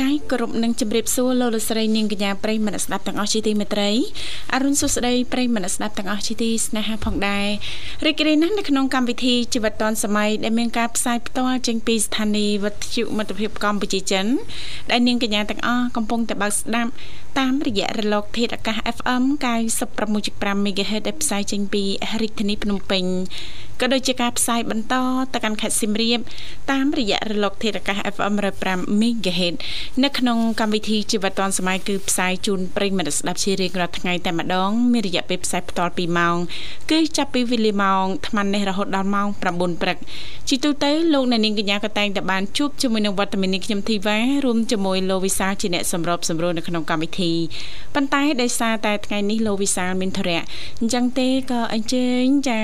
កាយគ្រប់នឹងជម្រាបសួរលោកលោកស្រីនាងកញ្ញាប្រិយមិត្តស្ដាប់ទាំងអស់ជាទីមេត្រីអរុនសុស្ដីប្រិយមិត្តស្ដាប់ទាំងអស់ជាទីស្នេហាផងដែររីករាយណាស់នៅក្នុងកម្មវិធីជីវិតឌွန်សម័យដែលមានការផ្សាយផ្ទាល់ចេញពីស្ថានីយ៍វិទ្យុមិត្តភាពកម្ពុជាចិនដែលនាងកញ្ញាទាំងអស់កំពុងតែបើកស្ដាប់តាមរយៈរលក ធាតុអាកាស FM 96.5 MHz ដែលផ្សាយចេញពីរាជធានីភ្នំពេញ ក៏ដូចជាការផ្សាយបន្តទៅកាន់ខេត្តសៀមរាបតាមរយៈរលកធាតុអាកាស FM 105 MHz នៅក្នុងកម្មវិធីជីវិតឌွန်សម័យគឺផ្សាយជូនប្រិយមិត្តស្ដាប់ជារៀងរាល់ថ្ងៃតែម្ដងមានរយៈពេលផ្សាយផ្ទាល់2ម៉ោងគឺចាប់ពីវេលាម៉ោង8:00នេះរហូតដល់ម៉ោង9ព្រឹកជីទូទៅលោកអ្នកនាងកញ្ញាក៏តែងតែបានជួបជាមួយនឹងវត្តមាននេះខ្ញុំធីវ៉ារួមជាមួយលោកវិសាជាអ្នកសម្របសម្រួលនៅក្នុងកម្មវិធីប៉ុន្តែដោយសារតែថ្ងៃនេះលោកវិសាលមានធរៈអញ្ចឹងទេក៏អញ្ជើញចា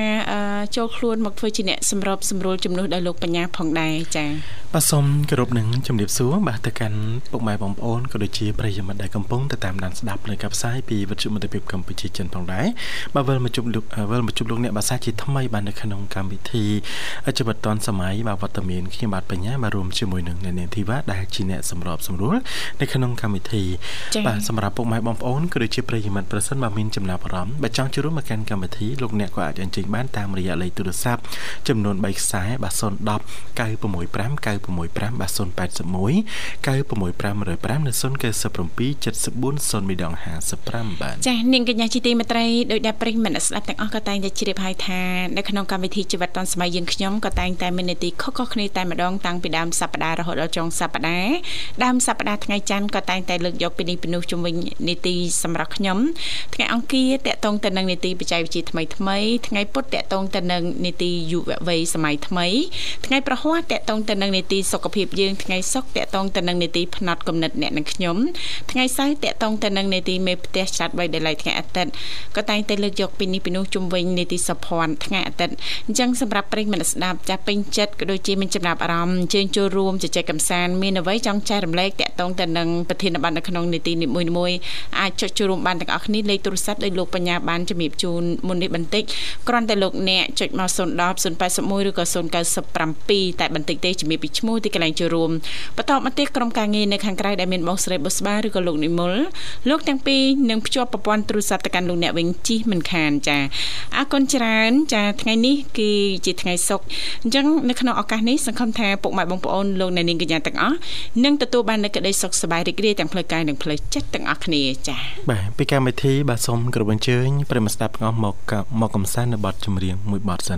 ចូលខ្លួនមកធ្វើជាអ្នកសម្របសម្រួលជំនួសដល់លោកបញ្ញាផងដែរចាបាទសូមគោរពនឹងជំរាបសួរបាទទៅកាន់ពុកម៉ែបងប្អូនក៏ដូចជាប្រិយមិត្តដែលកំពុងទៅតាមដានស្ដាប់នៅកັບផ្សាយពីវិទ្យុមិត្តភាពកម្ពុជាចិនផងដែរបាទវិលមកជួបលោកវិលមកជួបលោកអ្នកបាសាជាថ្មីបាទនៅក្នុងកម្មវិធីជីវិតឌွန်សម័យបាទវត្តមានខ្ញុំបាទបញ្ញាបាទរួមជាមួយនឹងអ្នកនាងធីវ៉ាដែលជាអ្នកសម្របសម្រួលនៅក្នុងកម្មវិធីបាទសម្រាប់ពុកម៉ែបងប្អូនក៏ដូចជាប្រិយមិត្តប្រសិនបើមានចំណាប់អារម្មណ៍បើចង់ចូលរួមមកកាន់កម្មវិធីលោកអ្នកក៏អាចអញ្ជើញបានតាមរយៈលេខទូរស័ព្ទចំនួន3ខ្សែបាទ010 965 965បាទ081 96505នៅ097 74 0មីដង55បាទចា៎នាងកញ្ញាជីទីមេត្រីដោយដែលប្រិយមិត្តស្ដាប់ទាំងអស់ក៏តែងតែជ្រាបហើយថានៅក្នុងកម្មវិធីជីវិតឌុនសម័យយើងខ្ញុំក៏តែងតែមាននីតិខុសៗគ្នាតែម្ដងតាំងពីដើមសប្ដាហ៍រហូតដល់ចុងសប្ដាហ៍ដើមសប្ដាហ៍ថ្ងៃច័ន្ទក៏តែងតែលើកយកពីនេះពីនោះជំវិញនីតិសម្រាប់ខ្ញុំថ្ងៃអង្គារតកតងទៅនឹងនីតិបច្ចេកវិទ្យាថ្មីថ្មីថ្ងៃពុធតកតងទៅនឹងនីតិយុវវ័យសម័យថ្មីថ្ងៃប្រហ័សតកតងទៅនឹងនីតិសុខភាពយើងថ្ងៃសុក្រតកតងទៅនឹងនីតិផ្នែកកំណត់អ្នកនិងខ្ញុំថ្ងៃសៅរ៍តកតងទៅនឹងនីតិមេផ្ទះឆ្លាតវៃដែលឡៃថ្ងៃអាទិត្យក៏តែងតែលើកយកពីនេះពីនោះជំវិញនីតិសុភ័ណ្ឌថ្ងៃអាទិត្យអញ្ចឹងសម្រាប់ប្រិយមិត្តស្ដាប់ចាស់ពេញចិត្តក៏ដូចជាមានចំណាប់អារម្មណ៍អញ្ជើញចូលរួមជជែកកម្សាន្តមានអ្វីចង់ចែករំលែកតកតងទៅនឹងប្រធានបទនៅក្នុងនីតិនីមួយៗអាចចុចចូលរួមបានទាំងអស់គ្នាលេខទូរស័ព្ទដោយលោកបញ្ញាបានជំរាបជូនមុននេះបន្តិចគ្រាន់តែលោកអ្នកចុចមក010 081ឬក៏097តែបន្តិចទេជំរាបពីឈ្មោះទីកន្លែងចូលរួមបន្តមកទៀតក្រុមការងារនៅខាងក្រៅដែលមានបងស្រីបុស្បាឬក៏លោកនិមលលោកទាំងពីរនឹងភ្ជាប់ប្រព័ន្ធទូរស័ព្ទទៅកាន់លោកអ្នកវិញជិះមិនខានចាអរគុណច្រើន ចាថ្ងៃនេះគឺជាថ្ងៃសុក្រអញ្ចឹងនៅក្នុងឱកាសនេះសង្ឃឹមថាពុកម៉ែបងប្អូនលោកអ្នកនាងកញ្ញាទាំងអស់នឹងទទួលបាននូវក្តីសុខសប្បាយរីករាយទាំងផ្លូវកាយនិងផ្លូវចិត្តទាំងអស់គ្នាចាបាទពីកម្មវិធីបាទសូមគោរពអញ្ជើញប្រិមស្ដាប់ទាំងអស់មកមកកំសាន្តនៅបទចម្រៀងមួយបទសិន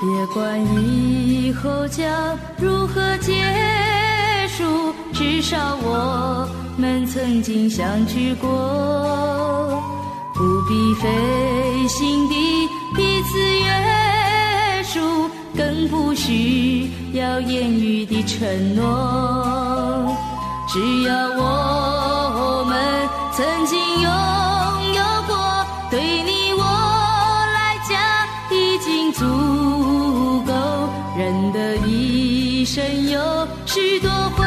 别管以后将如何结束，至少我们曾经相聚过。不必费心地彼此约，更不需要言语的承诺。只要我们曾经拥有过，对你我来讲已经足够。人的一生有许多回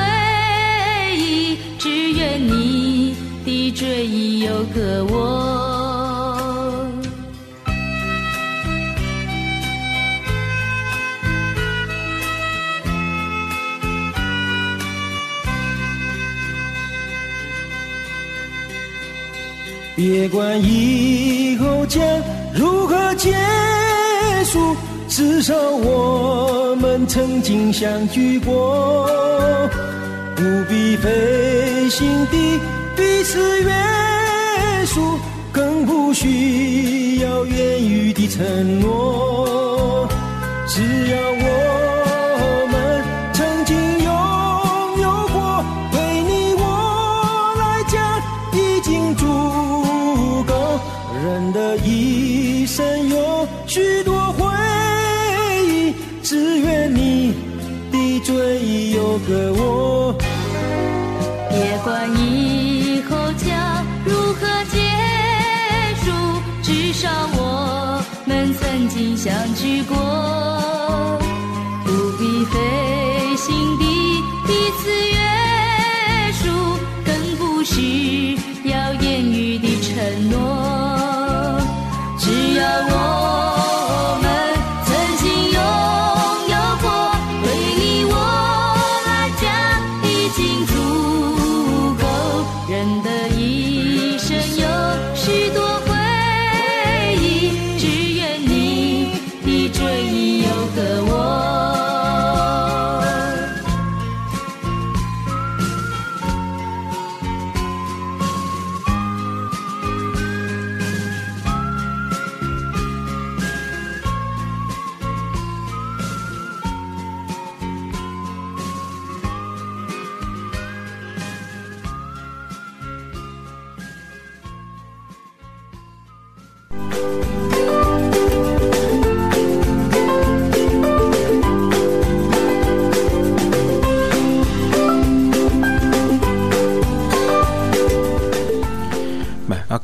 忆，只愿你的追忆有个我。别管以后将如何结束。至少我们曾经相聚过，不必费心地彼此约束，更不需要言语的承诺。只要我人的一生有许多回忆，只愿你的追忆有个我。别管以后将如何结束，至少我们曾经相聚过。 បា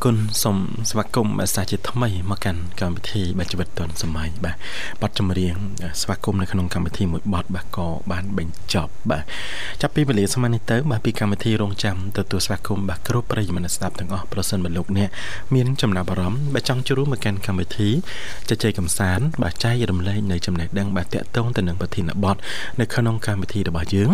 គុណសូមស្វាគមន៍អាសាជាថ្មីមកកាន់កម្មវិធីបាទជីវិតឌុនសម័យបាទបទចម្រៀងស្វាគមន៍នៅក្នុងកម្មវិធីមួយបទបាទក៏បានបញ្ចប់បាទចាប់ពីវេលាស្មើនេះទៅបាទពីកម្មវិធីរងចាំទទួលស្វាគមន៍បាទគ្រប់ប្រិយមិត្តស្ដាប់ទាំងអស់ប្រសិនបើលោកអ្នកមានចំណាប់អារម្មណ៍បាទចង់ចូលរួមមកកាន់កម្មវិធីជជែកកម្សាន្តបាទចែករំលែកនៅចំណេះដឹងបាទតាក់ទងទៅនឹងប្រធានបទនៅក្នុងកម្មវិធីរបស់យើង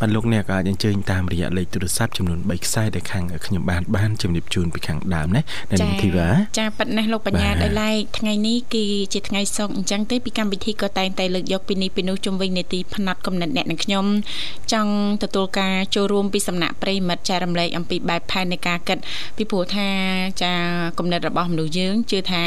បាទលោកអ្នកក៏អាចអញ្ជើញតាមរយៈលេខទូរស័ព្ទចំនួន3ខ្សែដែលខាងខ្ញុំបានបានជំរាបជូនពីខាងដើមណានៅនឹងធីវ៉ាចាប៉ិតណាស់លោកបញ្ញាបាទដោយឡែកថ្ងៃនេះគឺជាថ្ងៃសុក្រអញ្ចឹងទេពីកម្មវិធីក៏តែងតែលើកយកពីនេះពីនោះជុំវិញនេតិផ្នែកកំណត់អ្នកនិងខ្ញុំចង់ទទួលការចូលរួមពីសំណាក់ប្រិយមិត្តចែករំលែកអំពីបែបផែននៃការគិតពីព្រោះថាចាកំណត់របស់មនុស្សយើងជឿថា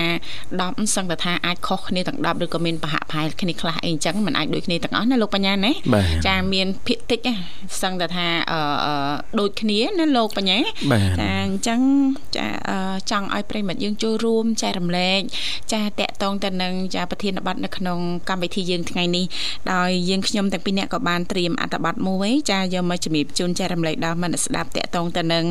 10សឹងតែថាអាចខុសគ្នាទាំង10ឬក៏មានប្រហាក់ប្រហែលគ្នាខ្លះអីអញ្ចឹងมันអាចដូចគ្នាទាំងអស់ណាលោកបញ្ញាណាបាទចាមានភាកតិចណាសឹងតែថាអឺអឺដូចគ្នាណាលោកបញ្ញាបាទចាអញ្ចឹងចាអឺចង់ឲ្យប្រិយមិត្តយើងចូលរួមចែករំលែកចាត កតងទៅនឹងចាប្រធានបទនៅក្នុងកម្មវិធីយើងថ្ងៃនេះដោយយើងខ្ញុំទាំងពីរនាក់ក៏បានត្រៀមអត្ថបទមួយចាយកមកជំរាបជូនចែករំលែកដល់មិត្តស្ដាប់តកតងទៅនឹង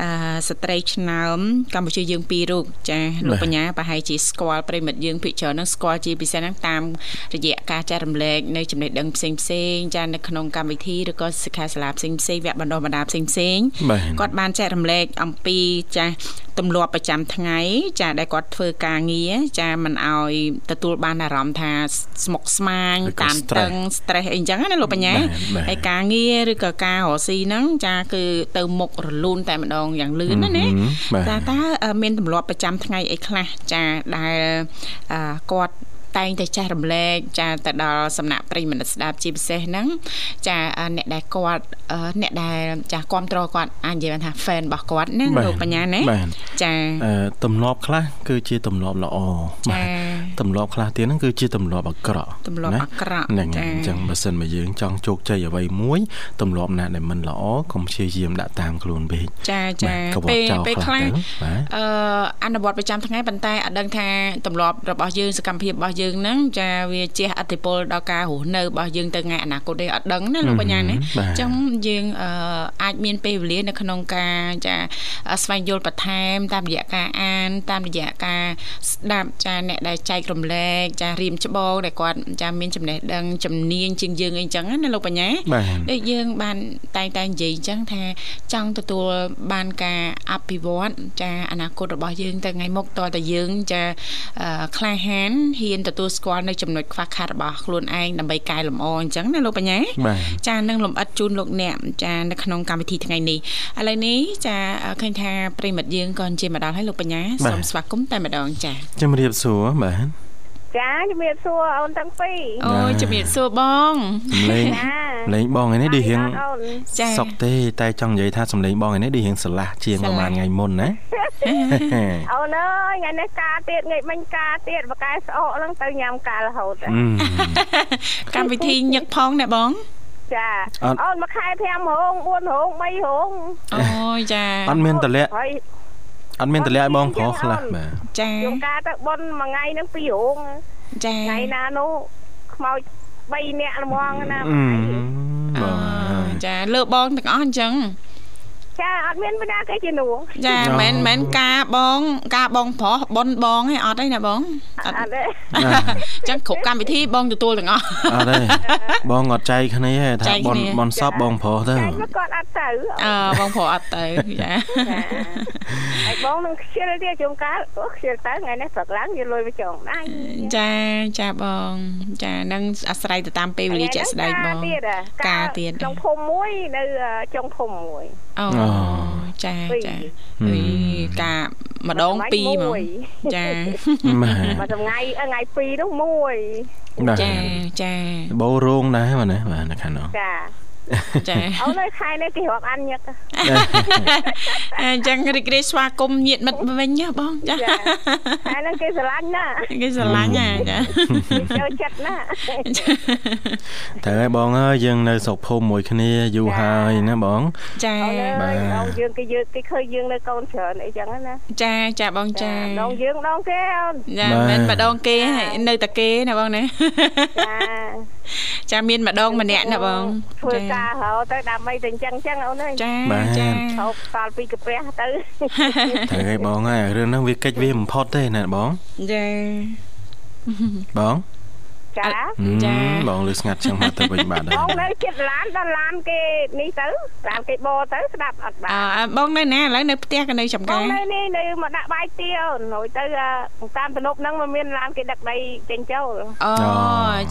អឺស្ត្រីឆ្នើមកម្ពុជាយើងពីររូបចាលោកបាទបញ្ញាប្រហែលជាស្គាល់ប្រិយមិត្តយើងភិកច្រើននឹងស្គាល់ជាពិសេសហ្នឹងតាមរយៈការចែករំលែកនៅចំណេះដឹងផ្សេងផ្សេងៗចានៅក្នុងកម្មវិធីឬក៏សិក្ខាសាលាផ្សេងផ្សេងៗវគ្គបណ្ដុះបណ្ដាលផ្សេងផ្សេងៗបាទគាត់បានចែករំលែកអំពីចាស់ទម្លាប់ប្រចាំថ្ងៃ ចាដែលគាត់ធ្វើការងារចាមិនអោយទទួលបានអារម្មណ៍ថាស្មុគស្មាញឬក៏តាន stress តឹង stress អីចឹងណាលោកបញ្ញាបាទបាទហើយការងារឬក៏ការរកស៊ីហ្នឹងចាគឺទៅមុខរលូនតែម្ដងយ៉ាងលឿនណាណាហឹមបាទតើតើអឺមានទម្លាប់ប្រចាំថ្ងៃអីខ្លះចាដែលអឺគាត់ តែងតែចែករំលែកចាទៅដល់សំណាក់ប្រិយមិត្តស្ដាប់ជាពិសេសហ្នឹងចាអឺអ្នកដែលគាត់អឺអ្នកដែលចាគ្រប់ត្រគាត់អាចនិយាយបានថា fan របស់គាត់ណាបាទលោកបញ្ញាណាបាទចាអឺទម្លាប់ខ្លះគឺជាទម្លាប់ល្អចាបាទទម្លាប់ខ្លះទៀតហ្នឹងគឺជាទម្លាប់អាក្រក់ទម្លាប់ណាអាក្រក់ហ្នឹងហើយចាអញ្ចឹងបើសិនមកយើងចង់ជោគជ័យអ្វីមួយទម្លាប់ណាដែលមិនល្អកុំព្យាយាមដាក់តាមខ្លួនពេកចាចាបាទកុំពេលចោលពេលខ្លះខ្លះទៅបាទអឺអនុវត្តប្រចាំថ្ងៃប៉ុន្តែអត់ដឹងថាទម្លាប់របស់យើងសកម្មភាពរបស់យើងហ្នឹងចាវាជះឥទ្ធិពលដល់ការរស់នៅរបស់យើងទៅថ្ងៃអនាគតទេអត់ដឹងណាលោកបញ្ញាណាបាទអញ្ចឹងយើងអឺអាចមានពេលវេលានៅក្នុងការចាស្វែងយល់បន្ថែម តាមរយៈការអាន តាមរយៈការស្ដាប់ចាអ្នកដែលចែករំលែកចារៀមច្បងដែលគាត់ចាមានចំណេះដឹងជំនាញជាងយើងអីចឹងណាលោកបញ្ញាបាទដូចយើងបានតែងតែនិយាយអញ្ចឹងថាចង់ទទួលបានការអភិវឌ្ឍចាអនាគតរបស់យើងទៅថ្ងៃមុខតើតើយើងចាអឺក្លាហានហ៊ានទទួលស្គាល់នៅចំណុចខ្វះខាតរបស់ខ្លួនឯងដើម្បីកែលម្អអញ្ចឹងណាលោកបញ្ញាបាទចានឹងលំអិតជូនលោកអ្នកចានៅក្នុងកម្មវិធីថ្ងៃនេះឥឡូវនេះចាឃើញថាប្រិមិត្តយើងក៏អញ្ជើញមកដល់ហើយលោកបញ្ញាបាទសូមស្វាគមន៍តែម្ដងចាជំរាបសួរបាទ ចាជំរាបសួរអូនទាំងពីរអូយជំរាបសួរបងសំឡេងចាសំឡេងបងឯនេះដូចរៀងអូនចាសុកទេតែចង់និយាយថាសំឡេងបងឯនេះដូចរៀងស្រឡះជាងស្រឡះប្រហែលថ្ងៃមុនណាអូនអើយថ្ងៃនេះការទៀតថ្ងៃមិញការទៀតបកែស្អកហ្នឹងទៅញ៉ាំការរហូតអឺកម្មវិធីញឹកផងណាបងចាអត់អូនមួយខែ5រោង4រោង3រោងអូយចាអត់មានតលាក់ហើយ អត់មានតម្លាក់បងប្រុសខ្លះបាទចាជួនកាលទៅប៉ុនមួយថ្ងៃហ្នឹងពីររោងចាថ្ងៃណានោះខ្មោច3នាក់ល្មងណាអឺអបងចាលើបងទាំងអស់អញ្ចឹងចាអត់មានបណ្ណាគេជានួងចាមិនមែនការបង ការបងប្រុសប៉ុនបងឯងអត់ទេណាបង អអត់ត់ទេអញ្ចឹងគ្រប់កម្មវិធីបងទទួលទាំងអស់អត់ទេបងអត់ចៃគ្នាទេថាចែកបនគ្នាបនសពបងប្រុសទៅចាមកគាត់អត់ទៅអឺបងប្រុសអត់ទៅចាចាហើយបងនឹងខ្ជិលទៀតជួនកាលអូខ្ជិលទៅថ្ងៃនេះព្រឹកឡើងយកលុយមកចងដៃចាចាបងចានឹងអាស្រ័យទៅតាមពេលវេលាជាក់ស្ដែងបងទៀតការទៀតចុងភូមិមួយនៅចុងភូមិមួយអូអូចាពីរចាហឹមអីការម្ដងពីរហ្មងចាបាទមកថ្ងៃថ្ងៃពីរនោះមួយបាទចាចាបោរោងដែរបាទណាបាទនៅខាងនោះចា ចាអូននៅខែនេះគេរាប់អានញឹកអញ្ចឹងរីករាយស្វាគមន៍ញាតិមិត្តវិញណាបងចាចាខែហ្នឹងគេស្រឡាញ់ណាគេស្រឡាញ់ណាចាគេចូលចិត្តណាត្រូវហើយបងអើយយើងនៅស្រុកភូមិមួយគ្នាយូរហើយណាបងចាអូនបាអើទយដងយើងគេយើងគេឃើញយើងនៅកូនច្រើនអីចឹងណាចាចាបងចាដងយើងដងគេអូនចាមិនម្ដងគេហើយនៅតែគេណាបងណាចា ចាមានម្ដងម្នាក់ណាបងធ្វើការរហូតទៅដើម្បីតែអញ្ចឹងអញ្ចឹងអូនអើយចាបាទចាហូបតល់ពីកាពះទៅត្រូវហើយបងហើយរឿងហ្នឹងវាកិច្ចវាមិនផុតទេណាបងចាបង ចាហឹមចាបងលឺស្ងាត់ចឹងមកទៅវិញបាទហើបងយនៅចិត្តឡានដល់ឡានគេនេះទៅឡានគេបរទៅស្ដាប់អត់បានអើបងនៅណាឥឡូវនៅផ្ទះក៏នៅចំបការងនៅនេះនៅមកដាក់បាយទៀអូនរួចទៅអឺតាមទំនប់ហ្នឹងមិនមានឡានគេដឹកដីចេញចូលអូ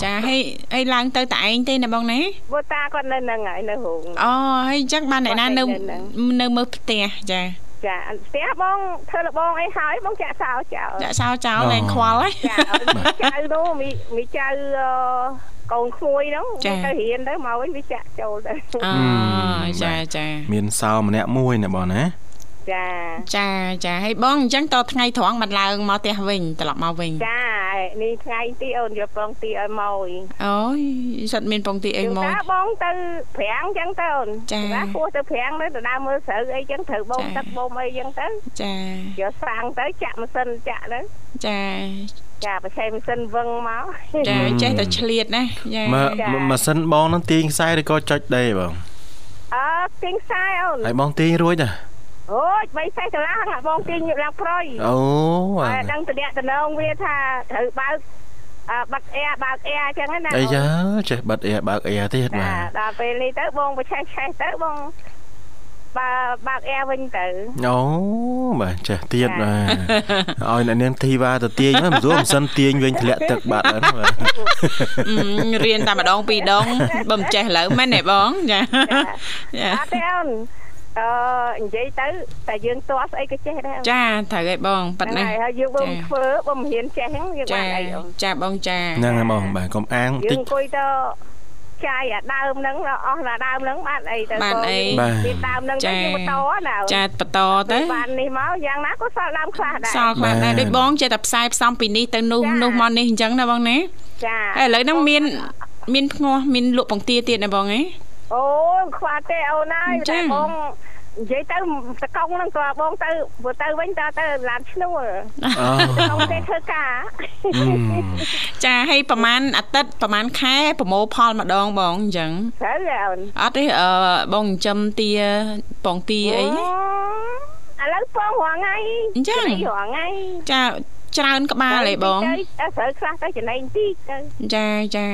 ចាហើយហើយឡើងទៅតែឯងទេណាបងណាព្រោះតាគាត់នៅហ្នឹងហើយនៅរោងអូហើយអញ្ចឹងបានអ្នកណានៅគាត់នៅហ្នឹងនៅមើលផ្ទះចា ចាផ្ទះបងធ្វើលបងអីហើយបងចាក់សោចោលចាក់សោចោលលែងខ្វល់ហើយចាឲ្យមីចៅនោះមីមីចៅអឺកូនក្មួយហ្នឹងចាទៅរៀនទៅមកវិញវាចាក់ចូលទៅអូចាចាមានសោម្នាក់មួយណាបងណា ចាចាចាហើយបងអញ្ចឹងតថ្ងៃត្រង់បានឡើងមកផ្ទះវិញត្រឡប់មកវិញចានេះថ្ងៃទីអូនយកប្រងទីឲ្យមកវិញអូយសិតមានពងទីអីជួនមកកាលបងទៅប្រាំងចឹងទៅអូនចាជួនកាលពោះទៅប្រាំងទៅទៅដើរមើលស្រូវអីចឹងត្រូវបងចាទឹកបងអីចឹងទៅចាយកសាំងទៅចាក់ម៉ាស៊ីនចាក់ទៅចាចាបច្ចេកម៉ាស៊ីនវឹងមកចាចេះតែឆ្លៀតណាចាមើលចាម៉ាស៊ីនបងហ្នឹងទាញខ្សែឬក៏ចុចដេរបងអើទាញខ្សែអូនហើយបងទាញរួចតា អូយបីសេះកន្លះហ្នឹងបងទាញឡើងប្រុយអូហើយដឹងតំណាក់តំណងវាថាត្រូវបើកអឺបាត់អែបើកអែអញ្ចឹងណាអីយ៉ាចេះបិទអែបើកអែទៀតចាបាទដល់ពេលនេះទៅបងបច្ឆេះឆេះទៅបងបើបើកអែវិញទៅអូបាទចេះទៀតចាបាទឲ្យអ្នកនាងធីវ៉ាទៅទាញមកមិនស្រួលមិនសិនទាញវិញធ្លាក់ទឹកបាត់ហើយបាទអឺរៀនតែម្ដងពីរដងបើមិនចេះឥឡូវមែនទេបងចាចាអត់ទេអូន អឺនិយាយទៅតែយើងទាស់ស្អីក៏ចេះដែរអូនចាត្រូវហើយបងប៉ិតហ្នឹងណាហើយហើយយើងបើមិនចាធ្វើបើមិនហ៊ានចេះហ្នឹងយើងបាចានអីអូនចាបងចាហ្នឹងហើយបងបាទកុំអាងយើតិចងអង្គុយទៅចាយអាដើមហ្នឹងអស់អាដើមហ្នឹងបានអីទៅបានអីបាទមានដើមហ្នឹងទៅចាយើងបន្តណាចាបន្តទៅបាននេះមកយ៉ាងណាក៏សល់ដើមខ្លះដែរសល់ខ្លះដែរដូចបងចេះតែផ្សាយផ្សំពីនេះទៅនោះចានោះមកនេះអញ្ចឹងណាបងណាចាហើយឥឡូវហ្នឹងមាន មានភ្ងាស់មានលក់បង្គាទៀតណាបងហ៎ អូខ្វះទេអូនហើយចាតែបងនិយាយទៅតកង់ហ្នឹងក៏បងទៅព្រោះទៅវិញតើទៅឡានឈ្នួលអូតកង់ទេធ្វើការអឺចាហើយប្រហែលអាទិត្យប្រហែលខែប្រមូលផលម្ដងបងអញ្ចឹងត្រូវទេអូនអត់ទេអឺបងចិញ្ចឹមទាពងទាអីឥឡូវពងរងថ្ងៃអញ្ចឹងចំណីរងថ្ងៃចាច្រើនក្បាលឯងបងទៅត្រូវខ្លះទៅចំណេញតិចទៅចាចា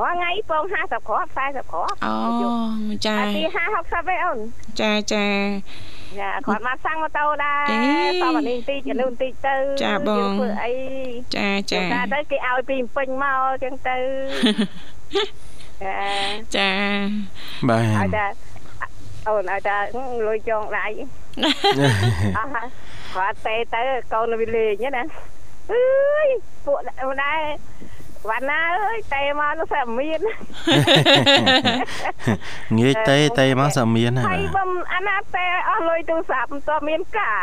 រងថ្ងៃពង50គ្រាប់40គ្រាប់អូចាអាទី50 60ឯអូនចាចាចាគាត់មកសាំងម៉ូតូដែរអេតបនេះបន្តិចចនោះបន្តិចទៅចាបងយើងធ្វើអីចាចាតែទៅគេឲ្យពីពេញមកអញ្ចឹងទៅចាចាបាទឲ្យតែអូនឲ្យតែលុយចងដៃអស់ហើយគាត់ទេទៅកូនវាលេងណាអើយពួកដែរ វណ្ណាអើយតែមកនោះសាមានងាយតេតេមកសាមានហើហើយយបំអាណាតែអស់លុយទូរស័ព្ទមិនតមានការ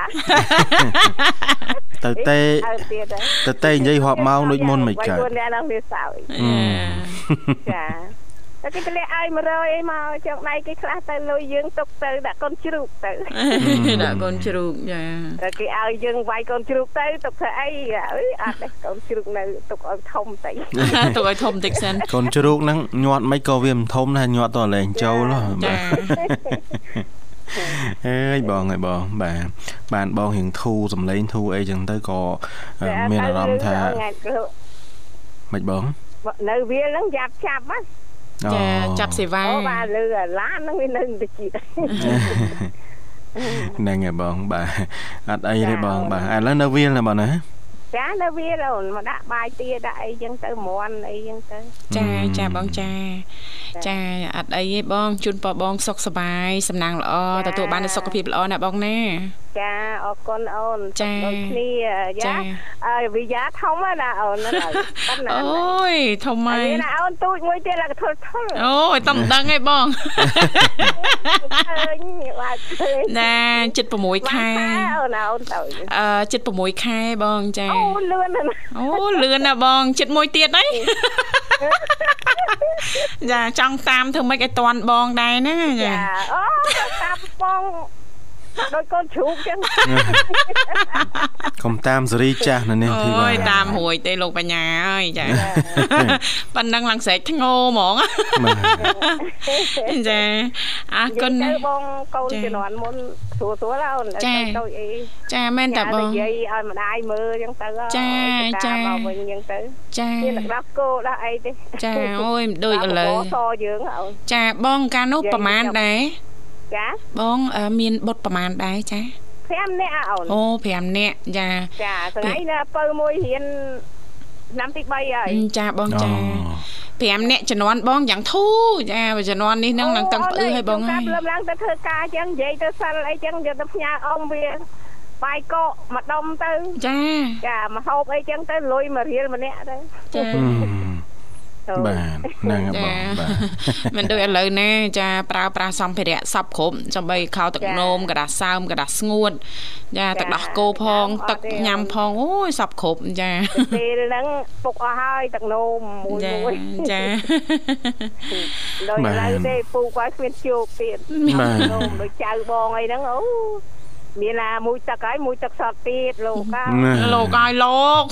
ទៅតេឲ្យទៀតហើយទៅតេនិយាយរាប់ម៉ោងដូចមុនមិនកើតវាយពួកអ្នកនឹងវាសោយអឺចា តែតែគេធ្លាក់ឲ្យ100អីមកចង់ដៃគេខ្លះទៅលុយយើងទុកទៅដាក់កូនជ្រូកទៅដាក់កូនជ្រូកចាតែគេឲ្យយើងវាយកូនជ្រូកទៅទុកធ្វើអីអើយអត់ទេកូនជ្រូកនៅទុកឲ្យធំតិចទុកឲ្យធំតិចសិនកូនជ្រូកហ្នឹងញាត់មិនក៏វាមិនធំដែរញាត់តលេងចូលហ៎បាចាទអើយបងអើយបងបាទបានបងរៀងធូរសំឡេងធូរអីចឹងទៅក៏មានអារម្មណ៍ថាមិនបងនៅវាលហ្នឹងយ៉ាប់ចាប់ណា ចាចាប់សេវាអូបាទលើអាឡានហ្នឹងវានៅតិចហ្នឹងហើយបងបាទអត់អីទេបងបាទឥឡូវនៅវាលណាបងណា ចានៅវាលអូនមកដាក់បាយទាដាក់អីចឹងទៅមន់អីចឹងទៅចាចាបងចា ចាអត់អីទេបងជូនពរបង សុខសប្បាយសំណាងល្អទទួលបាននូវសុខភាពល្អណាបងណាចាអរគុណអូនចាដូចគ្នាចាយ៉ាអើយវិយាធំណាអូនណាប៉ុណ្ណាអូយធំហើហើយយណាអូនទូចមួយទៀតឡើងធុលធុលអូយតំដឹងឯងបងឃើញបាទឃើញណាចិត្ត6ខែអូនអូនទៅអឺចិត្ត6ខែបងចាអូលឿនណាស់អូលឿនណាស់បងចិត្តមួយទៀតហីចាចង់តាមធ្វើម៉េចឲ្យតាន់បងដែរណាចាចាអូតាមបង ដូចកូនជ្រូកចឹងកុំតាមសេរីចាស់នៅនេះធីវ៉ាអូយតាមរួយទេលោកបញ្ញាអើយចាប៉ណ្ណឹងឡើងស្រែកធ្ងោហ្មងបាទចាអរគុណទៅណាស់បងកូនចាជំនាន់មុនស្រួលស្រួលអូនចាទៅអីចាមែនតាបងនិយាយឲ្យម្ដាយមើលចឹងទៅចាចាមកវិញចឹងទៅចាមានទឹកដោះគោដោះអីទេចាអូយដូចឥឡូវសយើងអូនចាបងកាលនោះប្រហែលដែរ ចាបងអឺមានបុតប្រហែលដែរចា5នាក់អូនអូ5នាក់ចាចាថ្ងៃណាពៅមួយរៀនឆ្នាំទី3ហើយចាបងអូចា5នាក់ជំនាន់បងយ៉ាងធូរចាជំនាន់នេះនឹងឡើងតឹងផ្អឺឲ្យបងហើកាយប់លើឡើងទៅធ្វើការចឹងនិយាយទៅសិលអីចឹងយកទៅផ្ញើអ៊ំវាបាយកកម្ដុំទៅចាចាមកហូបអីចឹងទៅលុយមករៀលម្នាក់ទៅចាហឹម បាទហ្នឹងបងបាទមិនដូចឥឡូវណាចាប្រើប្រាស់សម្ភារៈសពគ្រប់ចំបីខោទឹកនោមកដាសើមកដាស្ងួតចាទឹកដោះគោផង ទឹកញ៉ាំផងអូយសពគ្រប់ចាពេលហ្នឹងពុកអស់ហើយទឹកនោមមួយមួយចាដល់ឡើយទេពូគាត់គ្មានជោគទៀតបាទដូចចៅបងអីហ្នឹងអូ មានណាមួយទឹកហើយមួយទឹកសតទៀតលោកកាណាលោកឲ្យលោក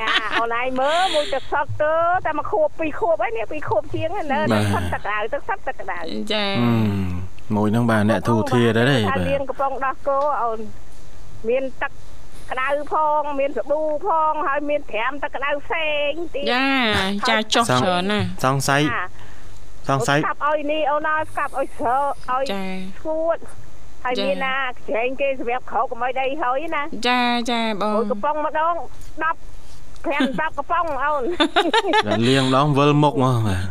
ចាអូនឯងមើលមួយទឹកសតទៅតែមកខួបពីរខួបហើយនេះពីរខួបជាងហ្នឹងនៅទឹកសតទឹកដៅទឹកសតទឹកដៅចាហឹមមួយហ្នឹងបាទអ្នកទូធាដែរទេថាបាទលៀងកំប៉ុងដោះគោអូនមានទឹកក្តៅផងមានសាប៊ូផងហើយមានត្រាំទឹកក្តៅផ្សេងទៀតចាចាចុះច្រើនណាស់សង្ស័យចាសង្ស័យស្កាប់ឲ្យនេះអូនឲ្យស្កាប់ឲ្យស្រោឲ្យចាស្ងួត ហើយចាមានណាច្រែងគេសម្រាប់ក្រោកកុំឲ្យដីហើយណាចាចាបអូងយកំប៉ុងម្ដង10 5 10កំប៉ុងអូនដល់លៀងដងវិលមុខមកបាទ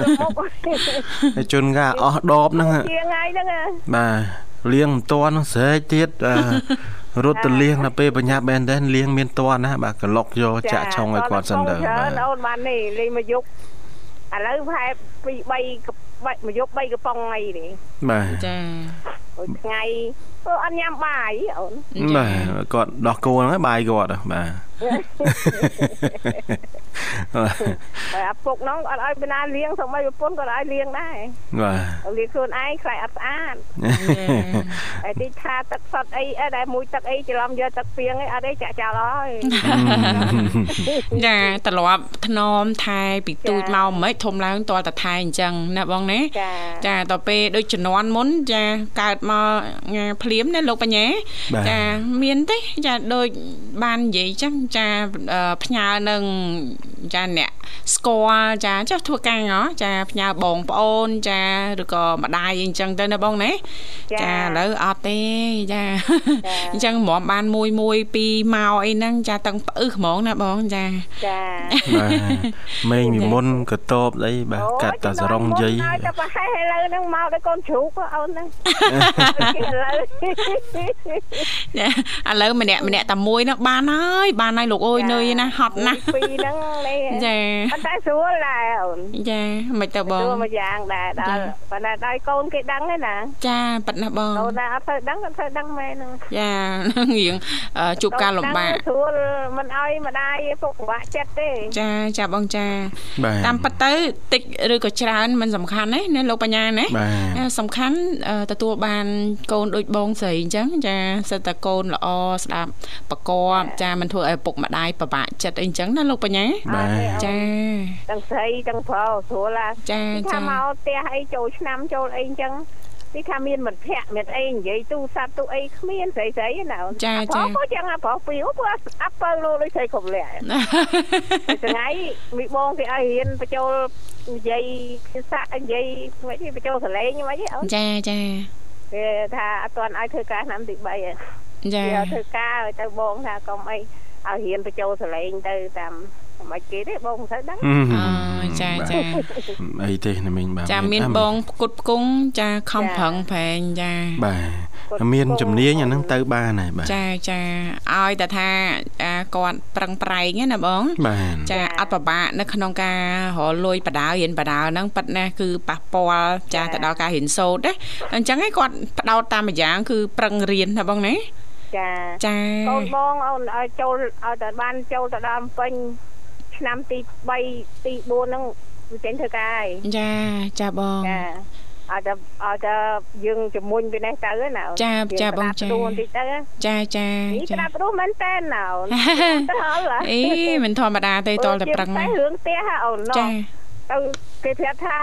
ចាមុខហើយជន់កាអស់ដបហ្នឹងជាងហើយហ្នឹងបាទលៀងមិនតាន់ហ្នឹងស្រែកទៀតអឺរត់ទៅលៀងដល់ពេលបញ្ញាប់មែនទេលៀងមានតាន់ណាបាទក្លុកយកចាក់ឆុងឲ្យគាត់សិនទៅចាបាទអូនបាននេះលេងមកយកឥឡូវប្រហែលពី3មកយក3កំប៉ុងអីនេះបាទចា អូយថ្ងៃ អឺអត់ញ៉ាំបាយអូនបាទគាត់ដោះគោហ្នឹងហើយបាយគាត់ហ៎បាទហើយអាពុកហ្នឹងអត់ឲ្យបណ្ណាលៀងសូម្បីប្រពន្ធក៏អត់ឲ្យលៀងដែរបាទលៀងខ្លួនឯងខ្លាចអត់ស្អាតហើយទីថាទឹកសុតអីអីដែលមួយទឹកអីច្រឡំយកទឹកពីងអីអត់អីចាក់ចោលហើយចាត្រឡប់ធ្នមថែពីទូចមកមិនធំឡើងតលតថែអញ្ចឹងណាបងណាចាចាតទៅពេលដូចជំនាន់មុនចាកើតមកងាភ្លាមណាលោកបញ្ញាបាទចាមានទេចាដូចបាននិយាយចឹងចាអឺផ្ញើនឹងចាអ្នក ស្គាល់ចាចុះធ្វើការហ៎ចាផ្ញើបងប្អូនចាឬក៏ម្ដាយអីចឹងទៅណាបងណាចាឥឡូវអត់ទេចាអញ្ចឹងហ្មងបានមួយមួយពីរមកអីហ្នឹងចាតឹងផ្អឹសហ្មងណាបងចាចាបាទមេងពីមុនក៏តបអីបាទកាត់តាសរងយាយហើយតែប្រហែលឥឡូវហ្នឹងមកដល់កូនជ្រូកអូនហ្នឹងគេឥឡូវចាឥឡូវម្នាក់ម្នាក់តែមួយហ្នឹងបានហើយបានហើយលោកអើយនឿយណាស់ហត់ណាស់ពីរហ្នឹងនេះចាអតែស្រួលដែរអូនចាមិនទៅបងស្រួលមួយយ៉ាងដែរដល់ប៉ុន្តែដល់កូនគេដឹងទេណាចាប៉ិតណាបងកូនណាអត់ទៅដឹងអត់ទៅដឹងមែនហ្នឹងចារៀងអឺជួបការលំបាកស្រួលមិនអោយម្ដាយពុកពិបាកចិត្តទេចាចាបងចាបាទតាមពិតទៅតិចឬក៏ច្រើនមិនសំខាន់ទេណាលោកបញ្ញាណាបាទអឺសំខាន់អឺទទួលបានកូនដូចបងស្រីអញ្ចឹងចាសិតតែកូនល្អស្ដាប់ប្រកបចាមិនធ្វើឲ្យឪពុកម្ដាយពិបាកចិត្តអីអញ្ចឹងណាលោកបញ្ញាបាទចាទាំងស្រីទាំងប្រុសស្រួលឡាចាទីថាចាមកផ្ទះអីចូលឆ្នាំចូលអីអញ្ចឹងទីថាមានមិត្តភ័ក្តិមានអីនិយាយទូរស័ព្ទទូអីគ្មានស្រីស្រីណាអូនចាអាចាប្រុសក៏ចឹងអាប្រុសពីរអូព្រោះអាប់ពៅលោដូចស្រីគ្រប់លក្ខណ៍ថ្ងៃមីបងគេឲ្យរៀនបញ្ចូលនិយាយភាសានិយាយមិនទេបញ្ចូលសលេងមិនទេអូនចាចាគេថាអត់ទាន់ឲ្យធ្វើការឆ្នាំទី3ហើយចាគេឲ្យធ្វើការឲ្យទៅបងថាកុំអីឲ្យរៀនបញ្ចូលសលេងទៅតាម មិនគេទេបងមិនសូវដឹងអឺអូចាចាអីទេណាមីងបាទចាមានបងផ្គត់ផ្គង់ចាខំប្រឹងប្រែងចាបាទមានជំនាញអាហ្នឹងទៅបានហើយបាទចាចាឲ្យតែថាអាគាត់ប្រឹងប្រែងណាបងបាទចាអត់ពិបាកនៅក្នុងការរលួយបដារៀនបដាហ្នឹងប៉ិតណាគឺប៉ះពាល់ចាទៅដល់ការរៀនសូត្រណាអញ្ចឹងឯងគាត់បដោតតាមម្យ៉ាង គឺប្រឹងរៀនណាបងណាចាចាកូនបងអូនឲ្យចូលឲ្យតែបានចូលទៅដល់ពេញ ឆ្នាំទី3ទី4ហ្នឹងវាចេញធ្វើការហើយចាចាបងចាឲ្យតែឲ្យតែយើងជំនួញពីនេះទៅណាអូនចាចាបងចាយើងក្តាប់បន្តិចទៅចាចានេះក្ចាតាប់ព្រោះមែនតើណាអូនទៅហល់ហ៎អីមិនធម្មតាទេតលតែប្រឹងតែណារឿងផ្ទះហ៎អូនណោះចាទៅគេប្រាប់ថា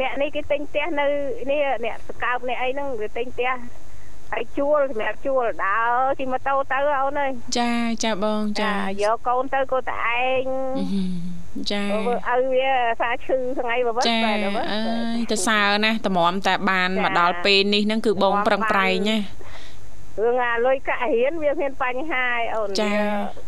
អ្នកនេះគេទិញផ្ទះនៅនេះអ្នកសកើបអ្នកអីហ្នឹងគេទិញផ្ទះ ហើយជួលសម្រាប់ជួលដើរជិះម៉ូតូទៅអូនអើយចាចាបងចាយកកូនទៅក៏តែឯងចាមើលឲ្យវាសាឈឺថ្ងៃបើវិតចាបែបហ្នឹងអើយទៅសើណាតម្រាំតែបានមកដល់ពេលនេះហ្នឹងគឺបងប្រឹងប្រែងណា រឿងអាលុយកាក់រៀនវាមានបញ្ហាឯអូនចាវា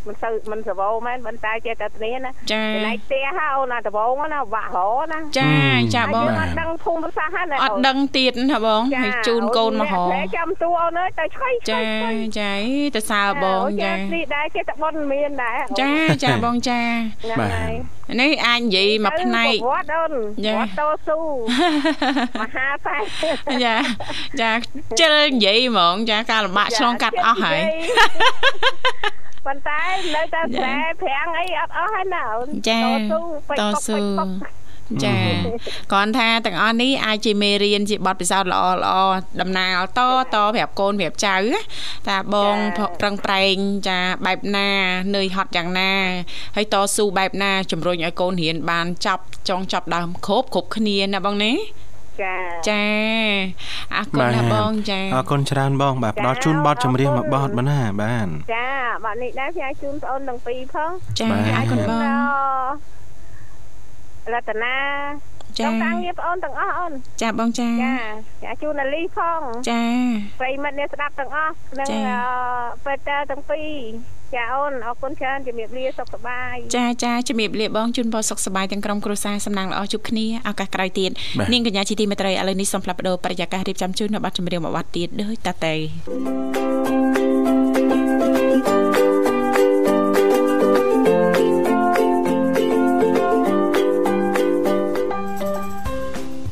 មិនសូវមិនសវោមែនប៉ុន្តែចេះតែគ្នាណាចាកន្លែងផ្ទះហ่าអូនអាដបងណាបាក់រណាចាចាហើយបងយើងអត់ដឹងភូមិសាស្ត្រហ្នឹងអត់ដឹងទៀតណាបងហើយជូនកូនមកហោចាចាំតួអូនអើយទៅឆ្កៃឆ្កៃចាឆ្កៃចាទៅសើបងចានេះដែរចេះតែបនមានដែរចាចាបងចាហ្នឹងហើយនេះអាចនិយាយមួយផ្នែកវត្តអូនចាវត្តតស៊ូមហាតែចាចាជិលនិយាយហ្មងចាការលំបាកឆ្លងកាត់អស់ហើយប៉ុន្តែនៅតែស្រែប្រាំងអីអត់អស់ហើយណាអូនចាតស៊ូពេចតបុកស៊ូពេចបុកចាគ្រាន់ថាទាំងអស់នេះអាចជាមេរៀនជាបទពិសោធន៍ល្អល្អដំណើរតតប្រាប់កូនប្រាប់ចៅណាតាបងប្រឹងប្រែងចាបែបណានឿយហត់យ៉ាងណាហើយតស៊ូបែបណាជំរុញឲ្យកូនរៀនបានចប់ចង់ចប់ដើមគ្រប់គ្រប់គ្នាណាបងណា ចាចាអរគុណណាបងចាអរគុណច្រើនបង បាទផ្ដល់ជូនប័ណ្ណចម្រៀងមួយប័ណ្ណបាទណាបាទចាបាត់នេះដែរផ្សាយជូនបងអូនទាំងពីរផងចាបាទអរគុណបងរតនាចាចង់ការងារបងអូនទាំងអស់អូនចាបងចាចាចាជូនអាលីផងចាប្រិមិត្តអ្នកស្ដាប់ទាំងអស់និងចាអឺពេតាទាំងពីរ ចាអូនអរគុណច្រើនជំរាបលាសុខសប្បាយចាចាជំរាបលាបងជូនពរសុខសប្បាយទាំងក្រុមគ្រួសារសំណាងល្អជួបគ្នាឱកាសក្រោយទៀតបាទនាងកញ្ញាជាទីមេត្រីឥឡូវនេះសូមផ្លាប់បដោប្រយាកររៀបចំជូននៅប័ណ្ណចម្រៀងមួយប័ណ្ណទៀតដូចតទៅ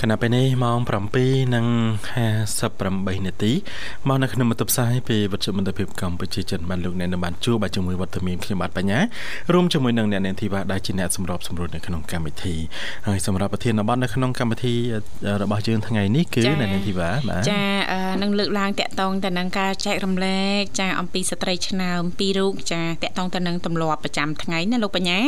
ខណៈពេលនេះម៉ោង7:58នាទីមកនៅក្នុងបន្ទប់ផ្សាយពីវិទ្យុមន្តភាពកម្ពុជាចិនបានលោកអ្នកនៅបានជួបបាទជាមួយវត្តមានខ្ញុំបាទបញ្ញារួមជាមួយនឹងអ្នកនាងធីវ៉ាដែលជាអ្នកសម្របសម្រួលនៅក្នុងកម្មវិធីហើយសម្រាប់ប្រធានបទនៅក្នុងកម្មវិធីរបស់យើងថ្ងៃនេះគឺចា៎អ្នកនាងធីវ៉ាបាទចាអឺនឹងលើកឡើងតកតងទៅនឹងការចែករំលែកចាអំពីស្ត្រីឆ្នើមពីររូបចាតកតងទៅនឹងទម្លាប់ប្រចាំថ្ងៃណាលោកបញ្ញា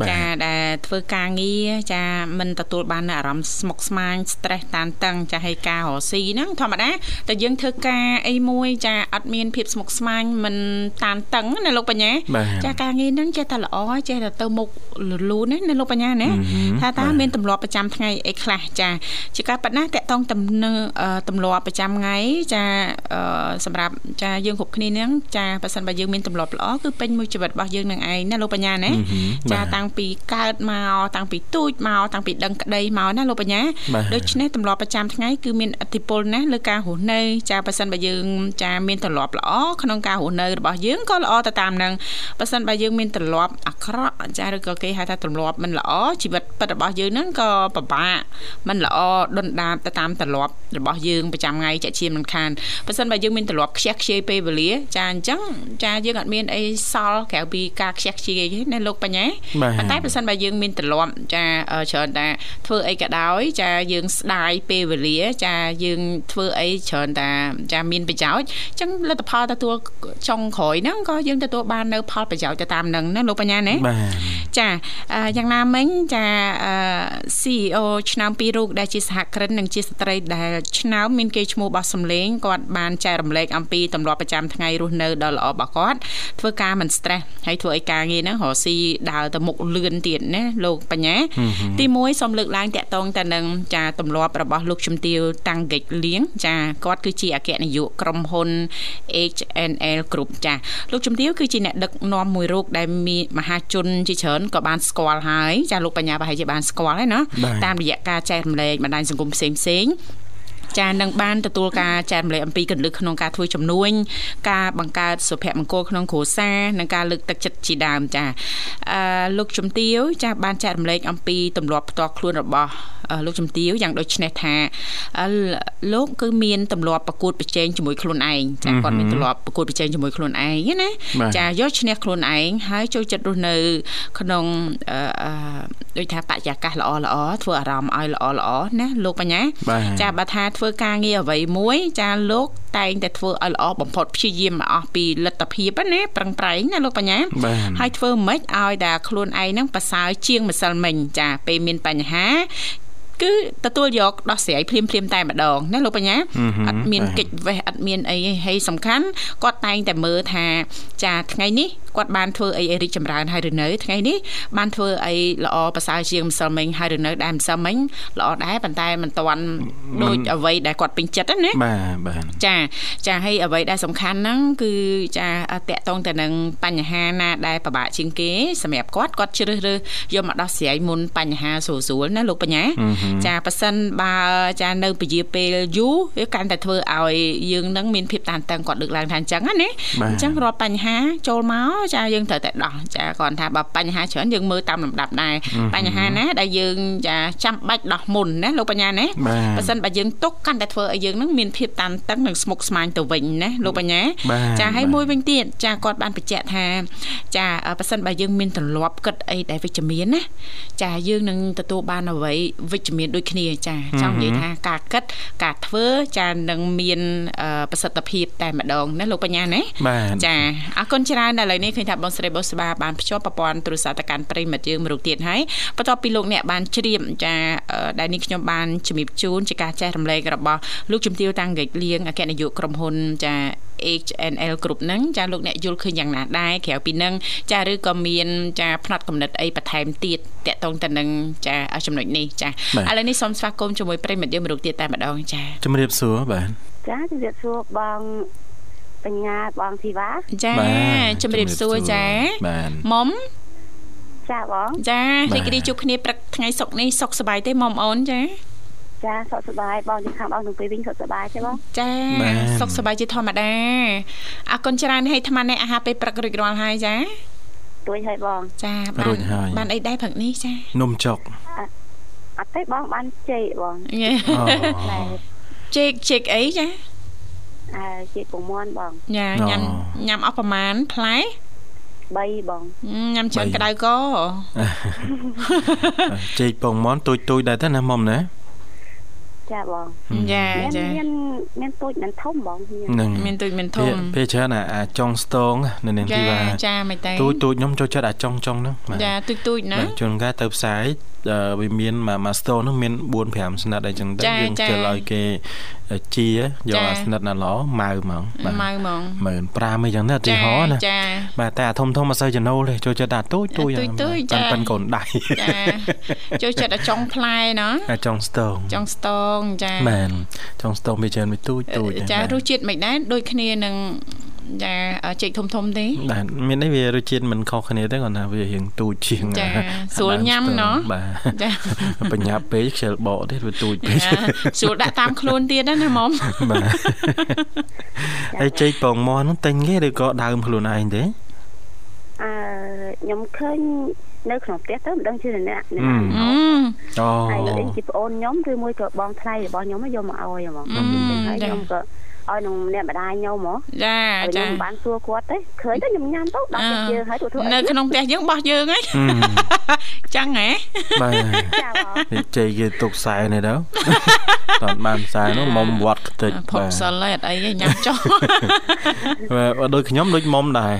បាទចាដែលធ្វើការងារចាមិនទទួលបាននូវអារម្មណ៍ស្មុគស្មាញ stress តានតឹងចាហើយការរកស៊ីហ្នឹងធម្មតាតែយើងធ្វើការអីមួយចាអត់មានភាពស្មុគស្មាញមិនតានតឹងណាលោកបញ្ញាបាទចាការងារហ្នឹងចេះតែល្អចេះតែទៅមុខលលូនណាណាលោកបញ្ញាណាអឺហឺថាតើបាទមានទម្លាប់ប្រចាំថ្ងៃអីខ្លះចាជាការប៉ັດណាតកតងតំណើអឺទម្លាប់ប្រចាំថ្ងៃចាអឺសម្រាប់ចាយើងគ្រប់គ្នាហ្នឹងចាបើសិនបើយើងមានទម្លាប់ល្អគឺពេញមួយជីវិតរបស់យើងនឹងឯងណាលោកបញ្ញាណាអឺហឺចាបាទតាំងពីកើតមកតាំងពីទូចមកតាំងពីដឹងក្តីមកណាលោកបញ្ញាបាទដដូច្នេះទម្លាប់ប្រចាំថ្ងៃគឺមានឥទ្ធិពលណាស់លើការរស់នៅចាបើសិនបើយើងចាមានទម្លាប់ល្អក្នុងការរស់នៅរបស់យើងក៏ល្អទៅតាមនឹងបើសិនបើយើងមានទម្លាប់អាក្រក់ចាឬក៏គេហៅថាទម្លាប់មិនល្អជីវិតពិតរបស់យើងហ្នឹងក៏ពិបាកមិនល្អដុនដាបទៅតាមទម្លាប់របស់យើងប្រចាំថ្ងៃចាជាមិនខានបើសិនបើយើងមានទម្លាប់ខ្ជះខ្ជាយពេលវេលាចាអញ្ចឹងចាយើងអត់មានអីសល់ក្រៅពីការខ្ជះខ្ជាយទេណាលោកបញ្ញាប៉ុន្តែបើសិនបើយើងមានទម្លាប់ចាច្រើនតែធ្វើអីក៏ដោយចាយើងស្ដាយពេលវេលា ចាយើងធ្វើអីច្រើនតែចាមានប្រយោជន៍អញ្ចឹងលទ្ធផលទទួលចុងក្រោយហ្នឹងក៏យើងទទួលបាននៅផលប្រយោជន៍ទៅតាមហ្នឹងណាលោកបញ្ញាណាចាយ៉ាងណាមិញចា CEO ឆ្នាំពីររូបដែលជាសហគ្រិននិងជាស្ត្រីដែលឆ្នាំមានគេឈ្មោះបោះសម្លេងគាត់បានចែករំលែកអំពីទម្លាប់ប្រចាំថ្ងៃរស់នៅដ៏ល្អរបស់គាត់ធ្វើការមិន stress ហើយធ្វើឲ្យការងារហ្នឹងរកស៊ីដើរទៅមុខលឿនទៀតណាលោកបញ្ញាទី1សូមលើកឡើងតាក់ទងទៅនឹងចាទម្លាប់របស់លោកជំទាវតាំងហ្កិចលៀងចាគាត់គឺជាអគ្គនាយកក្រុមហ៊ុន HNL Group ចាលោកជំទាវគឺជាអ្នកដឹកនាំមួយរូបដែលមានមហាជនជាច្រើនក៏បានស្គាល់ហើយចាលោកបញ្ញាប្រហែលជាបានស្គាល់ហើយណាតាមរយៈការចែករំលែកបណ្ដាញសង្គមផ្សេងផ្សេងចានឹងបានទទួលការចែករំលែកអំពីកលឹះក្នុងការធ្វើជំនួញការបង្កើតសុភមង្គលក្នុងគ្រួសារនិងការលើកទឹកចិត្តជាដើមចាអឺលោកជំទាវចាបានចែករំលែកអំពីទម្លាប់ផ្ទាល់ខ្លួនរបស់លោកជំទាវយ៉ាងដូចនេះថាលោកគឺមានទម្លាប់ប្រកួតប្រជែងជាមួយខ្លួនឯងចាគាត់មានទម្លាប់ប្រកួតប្រជែងជាមួយខ្លួនឯងណាចាយកឈ្នះខ្លួនឯងហើយចូលចិត្តរស់នៅ ក្នុងដូចថាបរិយាកាសល្អល្អធ្វើអារម្មណ៍ឲ្យល្អល្អណាលោកបញ្ញាចាបើថាធ្វើការងារអ្វីមួយ ចាលោកតែងតែធ្វើឲ្យល្អបំផុតព្យាយាមអស់ពីលទ្ធភាពណាប្រឹងប្រែងណាលោកបញ្ញាហើយធ្វើមិនឲ្យតែខ្លួនឯងហ្នឹងប្រសើរជាងម្សិលមិញចាពេលមានបញ្ហា គឺទទួលយកដោះស្រាយភ្លាមភ្លាមតែម្ដងណាលោកបញ្ញាអត់មានកិច្ចវេះអត់មានអីហើយសំខាន់គាត់តែងតែមើលថាចាថ្ងៃនេះ គាត់បានធ្វើអីរីកចម្រើនហើយឬនៅថ្ងៃនេះបានធ្វើអីល្អប្រសើរជាងម្សិលមិញហើយឬនៅដែលម្សិលមិញល្អដែរប៉ុន្តែមិនទាន់ដូចអ្វីដែលគាត់ពេញចិត្តណាបាទបាទចាចាហើយអ្វីដែលសំខាន់ហ្នឹងគឺចាតកតងទៅនឹងបញ្ហាណាដែលពិបាកជាងគេសម្រាប់គាត់គាត់ជ្រើសរើសយកមកដោះស្រាយមុនបញ្ហាស្រួលស្រួលណាលោកបញ្ញាចាប៉ះសិនបើចានៅពជាពេលយូរវាកាន់តែធ្វើឲ្យយើងនឹងមានភាពតានតឹងគាត់លើកឡើងថាអញ្ចឹងណាអញ្ចឹងរាល់បញ្ហាចូលមកចាយើងត្រូវតែដោះចាគាត់ថាបើបញ្ហាច្រើនយើងមើលតាមលំដាប់ដែរបញ្ហាណាដែលយើងចាចាំបាច់ដោះមុនណាលោកបញ្ញាណាបើសិនបើយើងទុកកាន់តែធ្វើឲ្យយើងនឹងមានភាពតានតឹងនិងស្មុគស្មាញទៅវិញណាលោកបញ្ញាចាហើយមួយវិញទៀតចាគាត់បានបញ្ជាក់ថា ចាបើសិនបើយើងមានទម្លាប់គិតអីដែលវិជ្ជមានណាចាយើងនឹងទទួលបានអ្វីវិជ្ជមានដូចគ្នាចាចង់និយាយថាការគិតការធ្វើចានឹងមានប្រសិទ្ធភាពតែម្ដងណាលោកបញ្ញាណាចាអរគុណច្រើនឥឡូវនេះឃើញថាបងស្រីបុស្បាបានភ្ជាប់ប្រព័ន្ធទូរស័ព្ទទៅកាន់ប្រិមិត្តយើងមួយរូបទៀតហើយបន្ទាប់ពីលោកអ្នកបានជ្រាបចាដែលនេះខ្ញុំបានជំរាបជូនជាការចែករំលែករបស់លោកជំទាវតាំងហ្គិចលៀងអគ្គនាយកក្រុមហ៊ុនចា HNL Group ហ្នឹងចាលោកអ្នកយល់ឃើញយ៉ាងណាដែរក្រៅពីហ្នឹងចាឬក៏មានចាផ្នែកកំណត់អីបន្ថែមទៀតតកតងទៅនឹងចាចំណុចនេះចាឥឡូវនេះសូមស្វាគមន៍ជាមួយប្រិមិត្តយើងមួយរូបទៀតតែម្ដងចាជំរាបសួរបាទចាជំរាបសួរបង បញ្ញាបងធីវ៉ាចាជំរាបសួរចាបាទមុំចាបងចារីករាយជួបគ្នាព្រឹកថ្ងៃសុកនេះសុកសប្បាយទេមុំអូនចាចាសុខសប្បាយបងជិះខាងបងនឹងពេលវិញសុខសប្បាយទេបងចាសុខសប្បាយជាធម្មតាអរគុណច្រើនហើយអាត្មានេះអាហារពេលព្រឹករួចរាល់ហើយចាទួយហើយបងចាបានបានអីដែរព្រឹកនេះចានំចុកអត់ទេបងបានចេកបងចេកចេកអីចា អើចេកពងមាន់បងញ៉ាញ៉ាំញ៉ាំអស់ប្រមាណផ្លែ3បងញ៉ាំច្រើនក្តៅកចេកពងមាន់ទូចទូចដែរទេណាមុំណាចាបងចាចាមានមានទូចមិនធំបងនឹងមានទូចមិនធំពេលច្រើនអាចុងស្ទងនៅនឹងទីថាចាមិនតែទូចទូចខ្ញុំចូលចិត្តអាចុងចុងហ្នឹងចាទូចទូចណាជួនកាលទៅផ្សាយ វាមានមួយ store ហ្នឹងមាន4 5ស្និតអីចឹងទៅយើងជិលឲ្យគេជាយកអាស្និតណាល្អម៉ៅហ្មងម៉ៅហ្មង15000អីចឹងណាឧទាហរណ៍ណាបាទតែអាធំធំមិនសូវចំណូលទេចូលចិត្តអាទូចទូចប៉ិនប៉ិនកូនដៃចាចូលចិត្តអាចុងផ្លែណាអាចុងស្ទងចុងស្ទងចាមែនចុងស្ទងវាច្រើនវាទូចទូចចារសជាតិមិនដែរដូចគ្នានឹង ចាចេកធំធំទេបាទមានអីវារសជាតិមិនខុសគ្នាទេគាត់ថាវារៀងទូចជាងចាស្រួលញ៉ាំណោះបាទចាបញ្ញាពេកខ្ជិលបកទៀតវាទូចពេកស្រួលដាក់តាមខ្លួនទៀតណាមុំបាទហើយចេកពងមាន់នោះទិញគេឬក៏ដើមខ្លួនឯងទេអឺខ្ញុំឃើញនៅក្នុងផ្ទះទៅមិនដឹងជាអ្នកអ្នកអូហើយជាប្អូនខ្ញុំឬមួយក៏បងថ្លៃរបស់ខ្ញុំយកមកឲ្យហ្មងហើយខ្ញុំក៏ ឲ្យនឹងអ្នកម្ដាយខ្ញុំហ៎ចាចាខ្ញុំបានសួរគាត់ទេឃើញទៅខ្ញុំញ៉ាំទៅដល់ផ្ទះយើងហើយធ្វើនៅក្នុងផ្ទះយើងបោះយើងហីចឹងហ៎បាទចាជ័យគេទុកខ្សែនេះទៅតើបានខ្សែនោះមុំវត្តខ្ទេចផុសសិលអត់អីញ៉ាំចុះបាទដូចខ្ញុំដូចមុំដែរ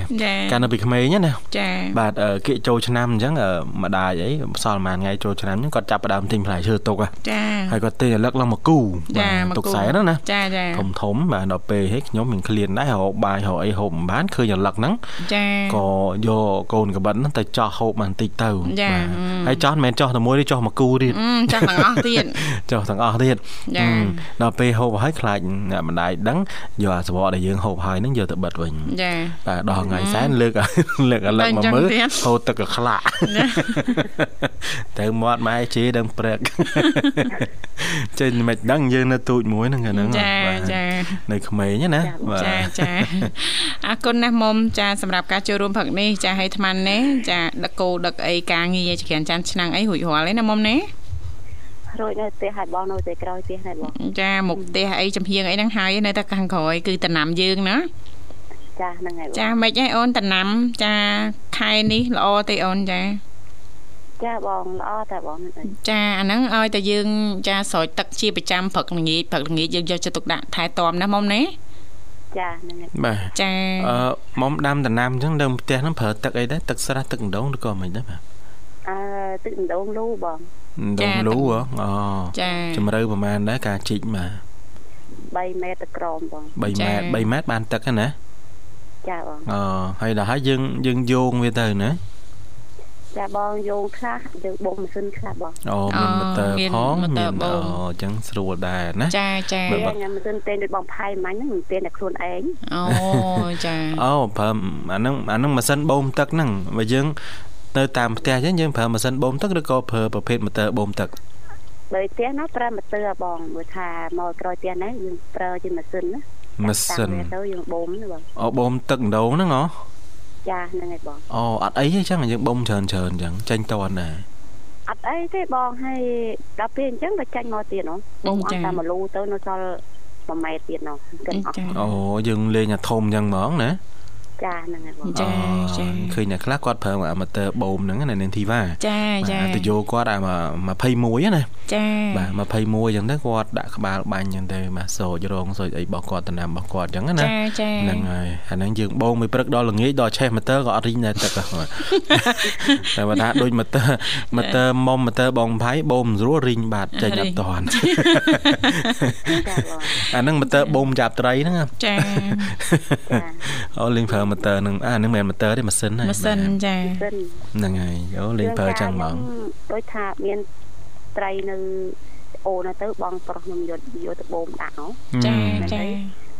កាលនៅពីក្មេងណាចាបាទគៀកចូលឆ្នាំអញ្ចឹងម្ដាយអីផ្សល់មួយថ្ងៃចូលឆ្នាំអញ្ចឹងគាត់ចាប់ផ្ដើមទិញផ្លែឈើទុកចាហើយគាត់ទិញលឹកឡើងមកគូទុកខ្សែហ្នឹងណាចាចាធំធំបាទដល់ពេលហេខ្ញុំមានឃ្លានដែរហៅបាយហៅអីហូបមិនបានឃើញអាលឹកហ្នឹងចាក៏យកកូនកបិតហ្នឹងទៅចោះហូបបានតិចទៅបាទហើយចោះមិនមែនចោះតែមួយទេចោះមកគូទៀតចោះទាំងអស់ទៀតចោះទាំងអស់ទៀតដល់ពេលហូបហើយខ្លាចអ្នកម្ដាយដឹងយកអាសបកដែលយើងហូបហើយហ្នឹងយកទៅបិទវិញចាបាទដល់ថ្ងៃសែនលើកលើកអាលឹកមកមើលហូបទឹកក៏ខ្លាក់ទៅមាត់ម៉ែជេដឹងព្រឹកចេញមិនដឹងយើងនៅទូចមួយហ្នឹងហ្នឹងចាចានៅក្មេងណាចាចាអរគុណណាស់មុំចាសម្រាប់ការចូលរួមផឹកនេះចាឲ្យថ្មនេះចាដឹកគោដឹកអីការងារចក្រានចានឆ្នាំងអីរួចរាល់ឯណាមុំណារួចនៅផ្ទះហើយបងនៅតែក្រោយផ្ទះដែរបងចាមុខផ្ទះអីចំហៀងអីហ្នឹងហើយនៅតែខាងក្រោយគឺតំណាំយើងណាចាហ្នឹងហើយចាមិនអីអូនតំណាំចាខែនេះល្អទេអូនចា ចាបងល្អតែបងចាអាហ្នឹងឲ្យតែយើងចាស្រោចទឹកជាប្រចាំព្រឹកល្ងាចព្រឹកល្ងាចយើងយកចិត្តទុកដាក់ថែទាំណាមុំណាចាហ្នឹងហើយបាទចាអឺមុំដាំដំណាំអញ្ចឹងនៅផ្ទះហ្នឹងប្រើទឹកអីដែរទឹកស្រះទឹកដងឬក៏មិនដែរបាទអឺទឹកដងលូបងដងលូអូចាជំរឿប្រហែលដែរការជីកបាទ3ម៉ែត្រក្រមបង3ម៉ែត្រ3ម៉ែត្របានទឹកណាចាបងអូហើយដល់ហើយយើងយើងយោងវាទៅណា ចាបងយោងខ្លះយើងបូមម៉ាស៊ីនខ្លះបងអូមានម៉ូទ័រផងមានអូអញ្ចឹងស្រួលដែរណាចាចាខ្ញុំម៉ាស៊ីនទេដូចបងផៃមាញ់ហ្នឹងមិនទេតែខ្លួនឯងអូចាអូប្រើអាហ្នឹងអាហ្នឹងម៉ាស៊ីនបូមទឹកហ្នឹងបើយើងនៅតាមផ្ទះអញ្ចឹងយើងប្រើម៉ាស៊ីនបូមទឹកឬក៏ប្រើប្រភេទម៉ូទ័របូមទឹកបើផ្ទះណាប្រើម៉ូទ័របងមើលថាមកក្រោយផ្ទះណាយើងប្រើជាម៉ាស៊ីនណាម៉ាស៊ីនទៅយើងបូមណាបងអូបូមទឹកម្ដងហ្នឹងហ៎ ចាហ្នឹងហើយបងអូអត់អីទេចឹងយើងបំច្រើនច្រើនចឹងចាញ់តនដែរអត់អីទេបងហើយដល់ពេលអញ្ចឹងទៅចាញ់មកទៀតនោះបងអត់តែមកលូទៅនៅសល់1ម៉ែត្រទៀតនោះគិតអស់អូយើងលេងអាធំចឹងហ្មងណា ចាហ្នឹងហើយបងចាចាឃើញអ្នកខ្លះគាត់ប្រើអាម៉ូទ័របូមហ្នឹងណានាងធីវ៉ាចាចាទៅយកគាត់អា21ណាចាបាទ21អញ្ចឹងទៅគាត់ដាក់ក្បាលបាញ់អញ្ចឹងទៅបាទសោចរងសោចអីរបស់គាត់តំណាំរបស់គាត់អញ្ចឹងណាចាចាហ្នឹងហើយអាហ្នឹងយើងបូមមួយព្រឹកដល់ល្ងាចដល់ឆេះម៉ូទ័រក៏អត់រីងដែរទឹកតែបើថាដូចម៉ូទ័រម៉ូទ័រមុំម៉ូទ័របងផៃបូមស្រួលរីងបាទចេញអត់តាន់អាហ្នឹងម៉ូទ័របូមចាប់ត្រីហ្នឹងចាអូលេងប្រើម៉ូទ័រហ្នឹងអាហ្នឹងមិនមែនម៉ូទ័រទេម៉ាស៊ីនហ្នឹងម៉ាស៊ីនចាហ្នឹងហើយអូលេងប្រើចឹងហ្មងដូចថាមានត្រីនៅអូនទៅបងប្រុសខ្ញុំយកយកទៅបូមដាក់ហ៎ចាចា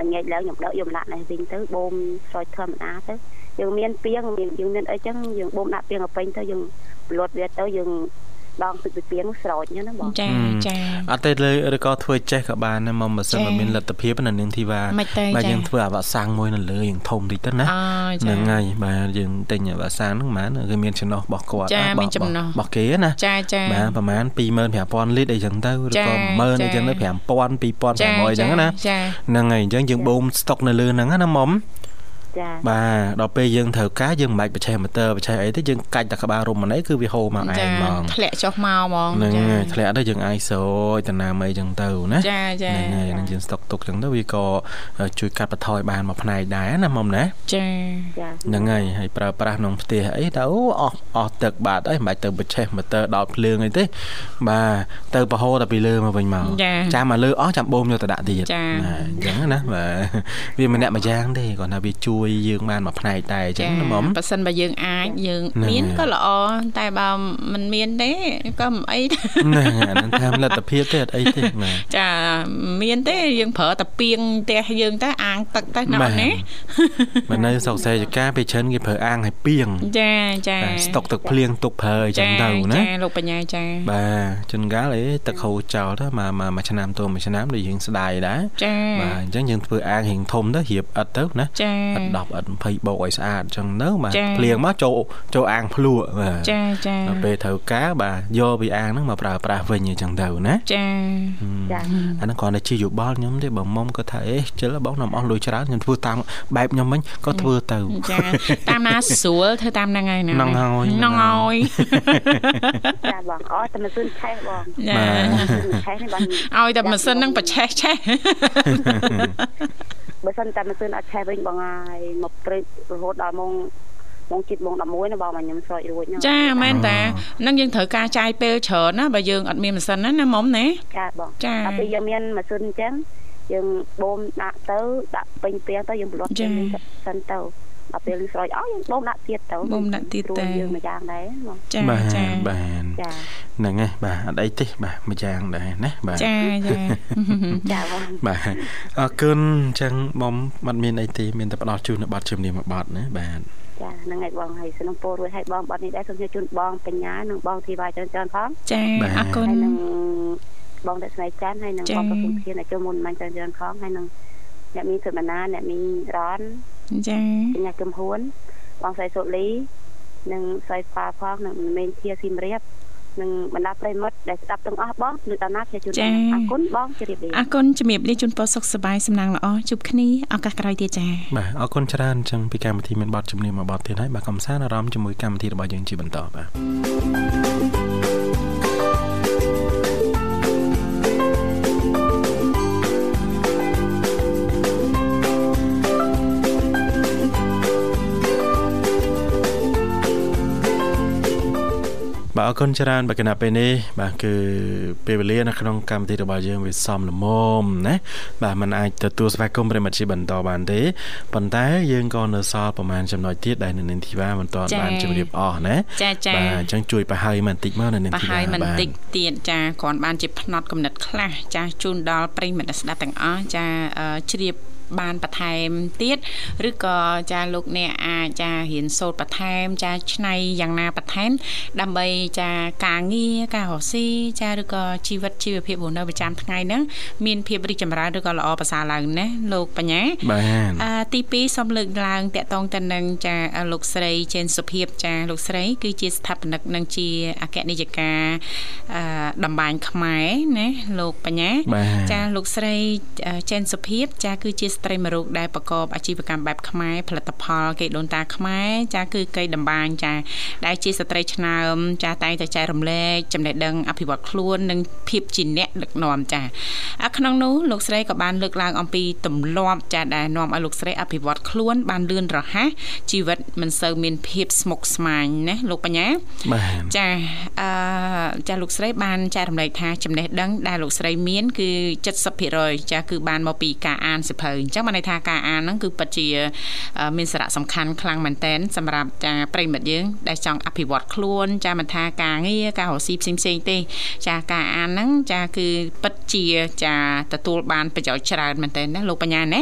ល្ងាចឡើងខ្ញុំដកយកម្លាក់នេះវិញទៅបូមស្រោចធម្មតាទៅយើងមានពីងយើងមានអីចឹងយើងបូមដាក់ពីងអពេញទៅយើងលត់វាទៅយើង ដងទឹកពីពីងស្រោចហ្នឹងណាបងចាចាអត់ទេលើឬក៏ធ្វើចេះក៏បានដែរមកបើសិនបើមានលទ្ធភាពនៅនឹងធីវ៉ាបើយើងធ្វើអាវ៉ាក់សាំងមួយនៅលើយើងធំតិចទៅណាហ្នឹងហើយបាទយើងទិញអាវ៉ាក់សាំងហ្នឹងហ្មងគឺមានចំណុះរបស់គាត់របស់គេណាចាចាបាទប្រហែល25000លីត្រអីចឹងទៅឬក៏10000អីចឹងទៅ5000 2500អីចឹងណាហ្នឹងហើយអញ្ចឹងយើងបូមស្តុកនៅលើហ្នឹងណាមុំ ចាបាទដល់ពេលយើងត្រូវការយើងមិនបាច់បច្ចេកម៉ូទ័របច្ចេកអីទេយើងកាច់តែក្បាលរុំម្នេះគឺវាហូរមកឯងហ្មងធ្លាក់ចុះមកហ្មងហ្នឹងហើយធ្លាក់ទៅយើងអាចស្រោចតំណាមអីចឹងទៅណាចាចាហ្នឹងហើយនឹងយើងស្តុកទុកចឹងទៅវាក៏ជួយកាត់បន្ថយបានមួយផ្នែកដែរណាមុំណាចាហ្នឹងហើយហើយប្រើប្រាស់ក្នុងផ្ទះអីទៅអស់អស់ទឹកបាទអីមិនបាច់ទៅបច្ចេកម៉ូទ័រដោតភ្លើងអីទេបាទទៅបរហូតតែពីលើមកវិញមកចាំមកលើអស់ចាំបូមយកទៅដាក់ទៀតណាអញ្ចឹងណាបាទវាម្នាក់មួយយ៉ាងទេគាត់ថាវាជួយជួយយើងបានមួយផ្នែកដែរអញ្ចឹងណាមុំបើសិនបើយើងអាចយើងមានក៏ល្អតែបើមិនមានទេក៏មិនអីហ្នឹងអានឹងថាលទ្ធភាពទេអត់អីទេបាទចាមានទេយើងប្រើតែពីងផ្ទះយើងទៅអាងទឹកទៅណាណាបើនៅស្រុកសេចកាពេលច្រើនគេប្រើអាងឲ្យពីងចាចាស្តុកទឹកភ្លៀងទុកប្រើអញ្ចឹងទៅណាចាលោកបញ្ញាចាបាទជួនកាលអីទឹកហូរចោលទៅមកមួយឆ្នាំទៅមួយឆ្នាំដូចយើងស្ដាយដែរចាបាទអញ្ចឹងយើងធ្វើអាងរៀងធំទៅរៀបឥតទៅណាចាឥត10ឥត20បោកឲ្យស្អាតអញ្ចឹងទៅបាទភ្លៀងមកចូលចូលអាងភ្លក់បាទចាចាពេលត្រូវការបាទយកពីអាងហ្នឹងមកប្រើប្រាស់វិញអញ្ចឹងទៅណាចាចាអាហ្នឹងគ្រាន់តែជាយោបល់ខ្ញុំទេបើមុំគាត់ថាអេជិលបងនាំអស់លុយច្រើនខ្ញុំធ្វើតាមបែបខ្ញុំវិញក៏ធ្វើទៅចាតាមណាស្រួលធ្វើតាមហ្នឹងហើយណាហ្នឹងហើយហ្នឹងហើយចាបងអត់តែម៉ាស៊ីនឆេះបងឆេះនេះបងឲ្យតែម៉ាស៊ីនហ្នឹងប្រឆេះឆេះ បើសិនតែម៉ាស៊ីនអត់ឆេះវិញបងហើយមកព្រឹករហូតដល់ម៉ោងម៉ោងជិតម៉ោង11ណាបងមកខ្ញុំស្រោចរួចចាមែនតានឹងយើងត្រូវការចាយពេលច្រើនណាបើយើងអត់មានម៉ាស៊ីនណាណាមុំណាចាបងតែពេលយើងមានម៉ាស៊ីនអញ្ចឹងយើងបូមដាក់ទៅដាក់ពេញពីទៅយើងប្រឡោះចេញសិនទៅ ដល់ពេលស្រោចអស់យើងបូមដាក់ទៀតទៅបូមដាក់ទៀតតែយើងមួយយ៉ាងដែរបងចាចាបាទចាហ្នឹងហើយបាទអត់អីទេបាទមួយយ៉ាងដែរណាបាទចាចាចាបងបាទអរគុណអញ្ចឹងបងអត់មានអីទេមានតែផ្ដល់ជូននៅប័ណ្ណជំនាញមួយប័ណ្ណណាបាទចាហ្នឹងហើយបងហើយសំណពោរួយឲ្យបងប័ណ្ណនេះដែរសូមជូនបងបញ្ញានិងបងធីវ៉ាច្រើនច្រើនផងចាអរគុណនិងបងតែស្នេហ៍ចាន់ហើយនឹងបងប្រគុំធានឲ្យចូលមុនមិនច្រើនច្រើនផងហើយនឹងអ្នកមានសុបណាអ្នកមានរ៉ន ចាអ្នកគឹមហួនបងស្រីសុលី និងស្រីស្វាផងនិងមេនធាស៊ីមរៀបនិងបណ្ដាប្រិមិត្តដែលស្ដាប់ទាំងអស់បងឬដល់ណាជាជួនអរគុណបងជម្រាបលាអរគុណជម្រាបលាជូនពរសុខសប្បាយសំណាងល្អជួបគ្នាឱកាសក្រោយទៀតចា៎បាទអរគុណច្រើនអញ្ចឹងពីកម្មវិធីមានបទជំនាញមួយបទទៀតហើយបាទកំសាន្តអារម្មណ៍ជាមួយកម្មវិធីរបស់យើងជាបន្តបាទ អរគុណច្រើនបាទគណៈពេលនេះបាទគឺពេលវេលានៅក្នុងកម្មវិធីរបស់យើងវាសំលមុំណាបាទมันអាចទទួលស្វាគមន៍ប្រិមត្តជាបន្តបានទេប៉ុន្តែយើងក៏នៅសល់ប្រហែលចំណុចទៀតដែលនៅនាងធីវ៉ាមិនទាន់បានជម្រាបអស់ណាចាចាបាទអញ្ចឹងជួយប្រហើយបន្តិចមកនៅនាងធីវ៉ាប្រហើយបន្តិចទៀតចាគ្រាន់បានជាផ្នត់កំណត់ខ្លះចាជូនដល់ប្រិមត្តស្ដាប់ទាំងអស់ចាជ្រាប បានបន្ថែមទៀតឬក៏ចាលោកអ្នកអាចចារៀនសូត្របន្ថែម ចាឆ្នៃយ៉ាងណាបន្ថែមដើម្បីចាការងារការរកស៊ីចាឬក៏ជីវិតជីវភាពរស់នៅប្រចាំថ្ងៃហ្នឹងមានភាពរីកចម្រើនឬក៏ល្អប្រសើរឡើងណាលោកបញ្ញាបាទអឺទី2សូមលើកឡើងតកតងទៅនឹងចាលោកស្រីចេនសុភាព ចាលោកស្រី គឺជាស្ថាបនិកនិងជាអគ្គនាយិកាអឺតម្បាញខ្មែរណាលោកបញ្ញាចាលោកស្រីចេនសុភាព ចាគឺជាស្ត្រីមួយរូបដែលប្រកបអាជីវកម្មបែបខ្មែរផលិតផលកេដូនតាខ្មែរចាគឺកៃតម្បាញចាដែលជាស្ត្រីឆ្នើមចាតែងតែចែករំលែកចំណេះដឹងអភិវឌ្ឍខ្លួននិងភាពជាអ្នកដឹកនាំចាក្នុងនោះលោកស្រីក៏បានលើកឡើងអំពីទម្លាប់ចាដែលនាំឲ្យលោកស្រីអភិវឌ្ឍខ្លួនបានលឿនរហ័សជីវិតមិនសូវមានភាពស្មុគស្មាញណាលោកបញ្ញាបាទចាអឺចាលោកស្រីបានចែករំលែកថាចំណេះដឹងដែលលោកស្រីមានគឺ70%ចាគឺបានមកពីការអានសិភៅអញ្ចឹងបានន័យថាការអានហ្នឹងគឺពិតជាមានសារៈសំខាន់ខ្លាំងមែនតែនសម្រាប់ចាប្រិមិត្តយើងដែលចង់អភិវឌ្ឍខ្លួនចាមិនថាការងារការរកស៊ីផ្សេងផ្សេងទេ ចាការអានហ្នឹងចាគឺពិតជាចាទទួលបានប្រយោជន៍ច្រើនមែនតើណាលោកបញ្ញាណា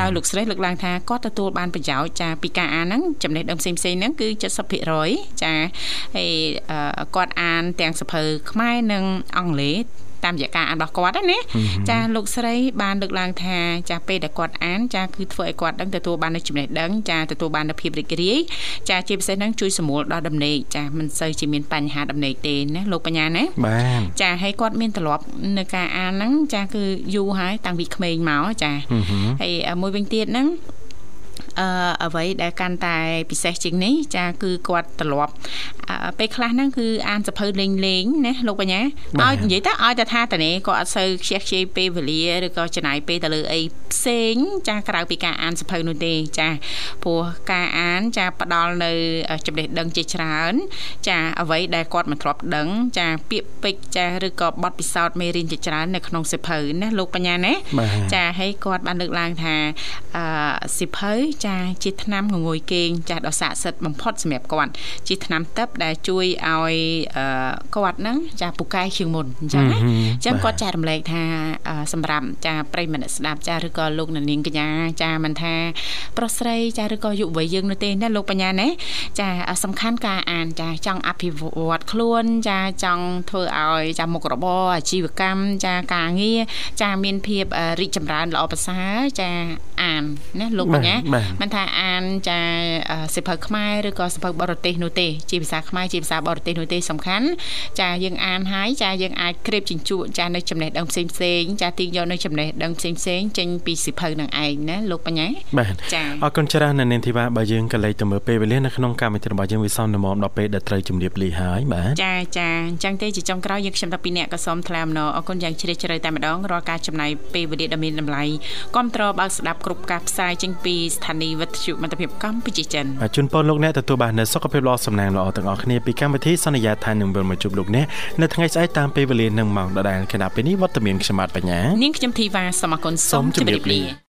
ដោយលោកស្រីលើកឡើងថាគាត់ទទួលបានប្រយោជន៍ចាពីការអានហ្នឹងចំណេះដឹងផ្សេងផ្សេងហ្នឹងគឺ70%ចាហើយគាត់អានទាំងសភៅខ្មែរនិងអង់គ្លេស តាមរយៈការអានរបស់គាត់ណាចាលោកស្រីបានលើកឡើងថាចាពេលដែលគាត់អានចាគឺធ្វើឲ្យគាត់ដឹងទទួលបាននូវចំណេះដឹងចាទទួលបាននូវភាពរីករាយចាជាពិសេសហ្នឹងជួយសម្រួលដល់ដំណេកចាមិនសូវជាមានបញ្ហាដំណេកទេណាលោកបញ្ញាណាបាទចាហើយគាត់មានទ្រព្យនៅការអានហ្នឹងចាគឺយូរហើយតាំងពីក្មេងមកចាហើយមួយវិញទៀតហ្នឹង អឺអ្វីដែលកាន់តែពិសេសជាងនេះចាគឺគាត់ត្រឡប់ពេលខ្លះហ្នឹងគឺអានសភៅលេងលេងណាលោកបញ្ញាឲ្យនិយាយទៅឲ្យតែថាតនេក៏អត់សូវខ្ជះខ្ជាយពេលវេលាឬក៏ចំណាយពេលទៅលើអីផ្សេងចាក្រៅពីការអានសភៅនោះទេចាព្រោះការអានចាផ្ដល់នៅចំណេះដឹងជាច្រើន ចាអ្វីដែលគាត់មិនធ្លាប់ដឹង ចាពាក្យពេចចាឬក៏បទពិសោធន៍មេរៀនជាច្រើននៅក្នុងសភៅណាលោកបញ្ញាណាចាហើយគាត់បានលើកឡើងថាអឺសភៅចចាជាថ្នាំងងុយគេងចាដ៏ស័ក្តិសិទ្ធិបំផុតសម្រាប់គាត់ជាថ្នាំទឹកដែលជួយឲ្យគាត់ហ្នឹងចាពូកែជាងមុនអញ្ចឹងណាអញ្ចឹងគាត់ចែករំលែកថាសម្រាប់ចាប្រិយមិត្តស្ដាប់ចាឬក៏លោកនាងកញ្ញាចាមិនថាប្រុសស្រីចាឬក៏យុវវ័យយើងនោះទេណាលោកបញ្ញាណាចាសំខាន់ការអានចាចង់អភិវឌ្ឍខ្លួនចាចង់ធ្វើឲ្យចាមុខរបរអាជីវកម្មចាការងារចាមានភាពរីកចម្រើនល្អប្រសើរចាអានណាលោកបញ្ញាមិនថាអានចាសិភៅខ្មែរឬក៏សិភៅបរទេសនោះទេជាភាសាខ្មែរជាភាសាបរទេសនោះទេសំខាន់ចាយើងអានហើយចាយើងអាចក្រេបជញ្ជក់ចានៅចំណេះដឹងផ្សេងផ្សេងចាទីយកនៅចំណេះដឹងផ្សេងផ្សេងចេញពីសិភៅនឹងឯងណាលោកបញ្ញាបាទចាអរគុណច្រើននៅនាងធីវ៉ាបើយើងក៏លេខទៅមើលពេលវេលានៅក្នុងកម្មវិធីរបស់យើងវិស័យនមមដល់ពេលដែលត្រូវជំរាបលាហើយបាទចាចាអញ្ចឹងទេជាចុងក្រោយយើងខ្ញុំតាពីអ្នកក៏សូមថ្លែងអំណរអរគុណយ៉ាងជ្រាលជ្រៅតែម្ដងរាល់ការចំណាយពេលវេលាដ៏មានតម្លៃគ្រប់តរបើកស្ដាប់គ្រប់ការផ្សាយចេញពីស្ថានីយ៍វិទ្យុមិត្តភាពកម្ពុជាចិនបាទជូនពរលោកអ្នកទទួលបាននូវសុខភាពល្អសំណាងល្អទាំងអស់គ្នាពីកម្មវិធីសន្យាថានឹងវិលមកជួបលោកអ្នកនៅថ្ងៃស្អែកតាមពេលវេលានឹងម៉ោងដដែលគណៈពេលនេះវត្តមានខ្ញុំបាទបញ្ញានាងខ្ញុំធីវ៉ាសូមអគុណសូមជម្រាបលា